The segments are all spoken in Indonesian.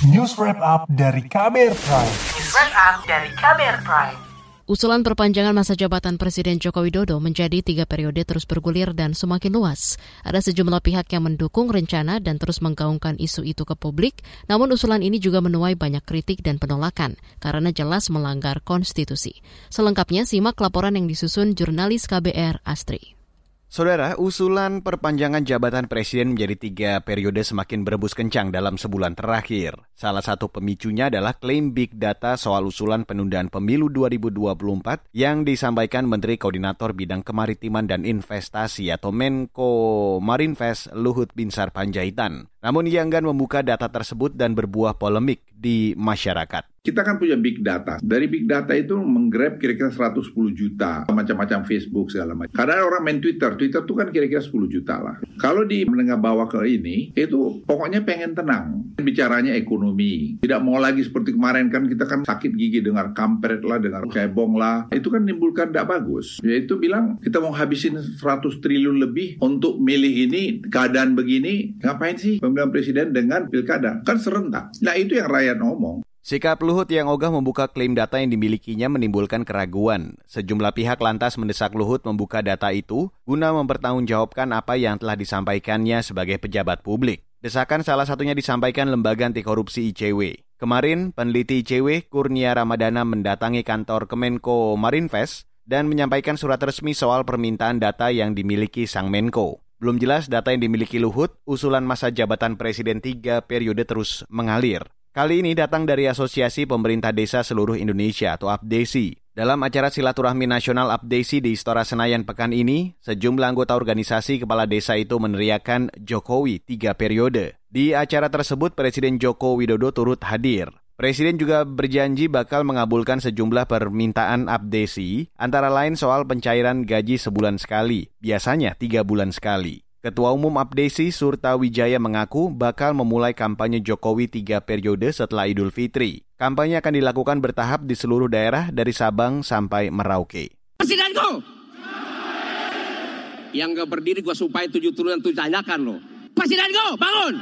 News Wrap Up dari Kamer Prime. News Wrap Up dari Kamer Prime. Usulan perpanjangan masa jabatan Presiden Joko Widodo menjadi tiga periode terus bergulir dan semakin luas. Ada sejumlah pihak yang mendukung rencana dan terus menggaungkan isu itu ke publik, namun usulan ini juga menuai banyak kritik dan penolakan karena jelas melanggar konstitusi. Selengkapnya simak laporan yang disusun jurnalis KBR Astri. Saudara, usulan perpanjangan jabatan presiden menjadi tiga periode semakin berebus kencang dalam sebulan terakhir. Salah satu pemicunya adalah klaim big data soal usulan penundaan pemilu 2024 yang disampaikan Menteri Koordinator Bidang Kemaritiman dan Investasi atau Menko Marinvest Luhut Binsar Panjaitan. Namun ia enggan membuka data tersebut dan berbuah polemik di masyarakat. Kita kan punya big data. Dari big data itu menggrab kira-kira 110 juta, macam-macam Facebook segala macam. Kadang orang main Twitter, Twitter itu kan kira-kira 10 juta lah. Kalau di menengah bawah ke ini, itu pokoknya pengen tenang. Bicaranya ekonomi. Tidak mau lagi seperti kemarin kan kita kan sakit gigi dengar kampret lah, dengar cebong lah. Itu kan menimbulkan tidak bagus. Yaitu bilang kita mau habisin 100 triliun lebih untuk milih ini, keadaan begini, ngapain sih pemilihan presiden dengan pilkada? Kan serentak. Nah itu yang rakyat ngomong. Sikap Luhut yang ogah membuka klaim data yang dimilikinya menimbulkan keraguan. Sejumlah pihak lantas mendesak Luhut membuka data itu guna mempertanggungjawabkan apa yang telah disampaikannya sebagai pejabat publik. Desakan salah satunya disampaikan lembaga anti korupsi ICW. Kemarin, peneliti ICW Kurnia Ramadana mendatangi kantor Kemenko Marinvest dan menyampaikan surat resmi soal permintaan data yang dimiliki sang Menko. Belum jelas data yang dimiliki Luhut, usulan masa jabatan Presiden tiga periode terus mengalir. Kali ini datang dari Asosiasi Pemerintah Desa Seluruh Indonesia atau APDESI. Dalam acara silaturahmi nasional APDESI di Istora Senayan pekan ini, sejumlah anggota organisasi kepala desa itu meneriakan Jokowi tiga periode. Di acara tersebut, Presiden Joko Widodo turut hadir. Presiden juga berjanji bakal mengabulkan sejumlah permintaan APDESI, antara lain soal pencairan gaji sebulan sekali, biasanya tiga bulan sekali. Ketua Umum Abdesi Surta Wijaya mengaku bakal memulai kampanye Jokowi tiga periode setelah Idul Fitri. Kampanye akan dilakukan bertahap di seluruh daerah dari Sabang sampai Merauke. Presidenku! Yang gak berdiri gua supaya tujuh turunan tujuh tanyakan loh. Presidenku, bangun!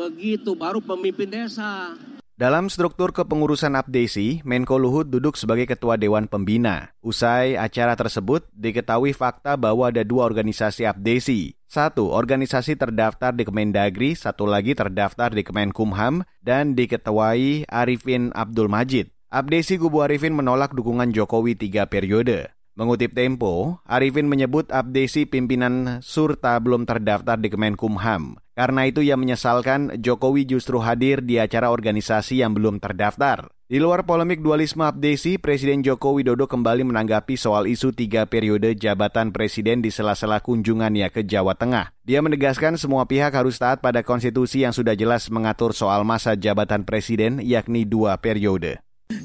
Begitu baru pemimpin desa. Dalam struktur kepengurusan Abdesi, Menko Luhut duduk sebagai ketua Dewan Pembina. Usai acara tersebut, diketahui fakta bahwa ada dua organisasi Abdesi. Satu, organisasi terdaftar di Kemendagri, satu lagi terdaftar di Kemenkumham, dan diketuai Arifin Abdul Majid. Abdesi Kubu Arifin menolak dukungan Jokowi tiga periode. Mengutip Tempo, Arifin menyebut Abdesi pimpinan Surta belum terdaftar di Kemenkumham. Karena itu ia menyesalkan Jokowi justru hadir di acara organisasi yang belum terdaftar. Di luar polemik dualisme Abdesi, Presiden Joko Widodo kembali menanggapi soal isu tiga periode jabatan presiden di sela-sela kunjungannya ke Jawa Tengah. Dia menegaskan semua pihak harus taat pada konstitusi yang sudah jelas mengatur soal masa jabatan presiden yakni dua periode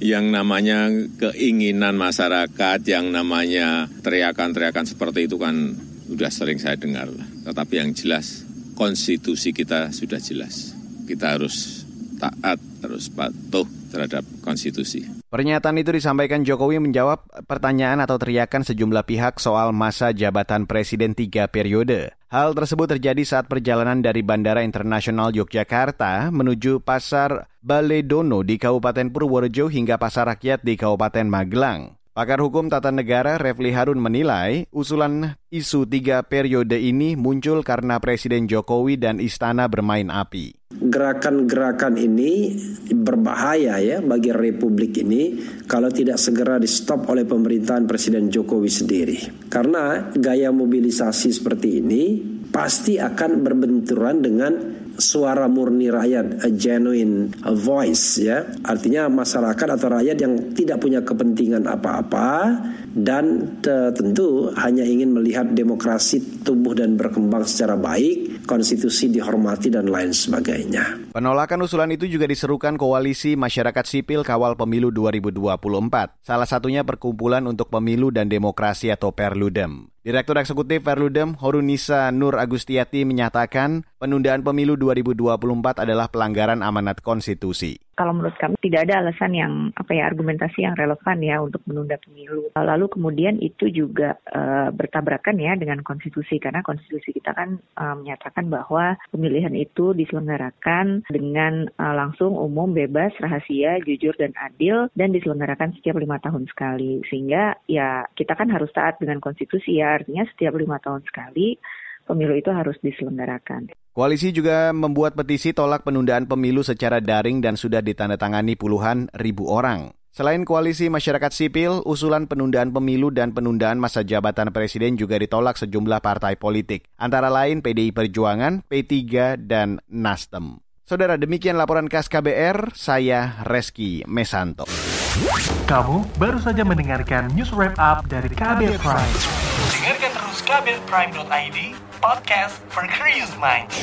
yang namanya keinginan masyarakat, yang namanya teriakan-teriakan seperti itu kan sudah sering saya dengar. Tetapi yang jelas konstitusi kita sudah jelas. Kita harus taat, harus patuh terhadap konstitusi. Pernyataan itu disampaikan Jokowi menjawab pertanyaan atau teriakan sejumlah pihak soal masa jabatan presiden tiga periode. Hal tersebut terjadi saat perjalanan dari Bandara Internasional Yogyakarta menuju Pasar Baledono di Kabupaten Purworejo hingga Pasar Rakyat di Kabupaten Magelang. Pakar Hukum Tata Negara Refli Harun menilai usulan isu tiga periode ini muncul karena Presiden Jokowi dan Istana bermain api. Gerakan-gerakan ini berbahaya ya bagi Republik ini kalau tidak segera di stop oleh pemerintahan Presiden Jokowi sendiri. Karena gaya mobilisasi seperti ini pasti akan berbenturan dengan suara murni rakyat, a genuine voice ya. Artinya masyarakat atau rakyat yang tidak punya kepentingan apa-apa dan tentu hanya ingin melihat demokrasi tumbuh dan berkembang secara baik, konstitusi dihormati dan lain sebagainya. Penolakan usulan itu juga diserukan Koalisi Masyarakat Sipil Kawal Pemilu 2024. Salah satunya Perkumpulan untuk Pemilu dan Demokrasi atau Perludem. Direktur Eksekutif Perludem Horunisa Nur Agustiati menyatakan penundaan pemilu 2024 adalah pelanggaran amanat konstitusi. Kalau menurut kami tidak ada alasan yang apa ya argumentasi yang relevan ya untuk menunda pemilu. Lalu kemudian itu juga uh, bertabrakan ya dengan konstitusi karena konstitusi kita kan uh, menyatakan bahwa pemilihan itu diselenggarakan dengan uh, langsung umum bebas rahasia jujur dan adil dan diselenggarakan setiap lima tahun sekali sehingga ya kita kan harus taat dengan konstitusi ya artinya setiap lima tahun sekali pemilu itu harus diselenggarakan. Koalisi juga membuat petisi tolak penundaan pemilu secara daring dan sudah ditandatangani puluhan ribu orang. Selain koalisi masyarakat sipil, usulan penundaan pemilu dan penundaan masa jabatan presiden juga ditolak sejumlah partai politik, antara lain PDI Perjuangan, P3, dan Nasdem. Saudara, demikian laporan khas KBR, saya Reski Mesanto. Kamu baru saja mendengarkan news wrap up dari KBR Prime. Dengarkan terus kbrprime.id, podcast for curious minds.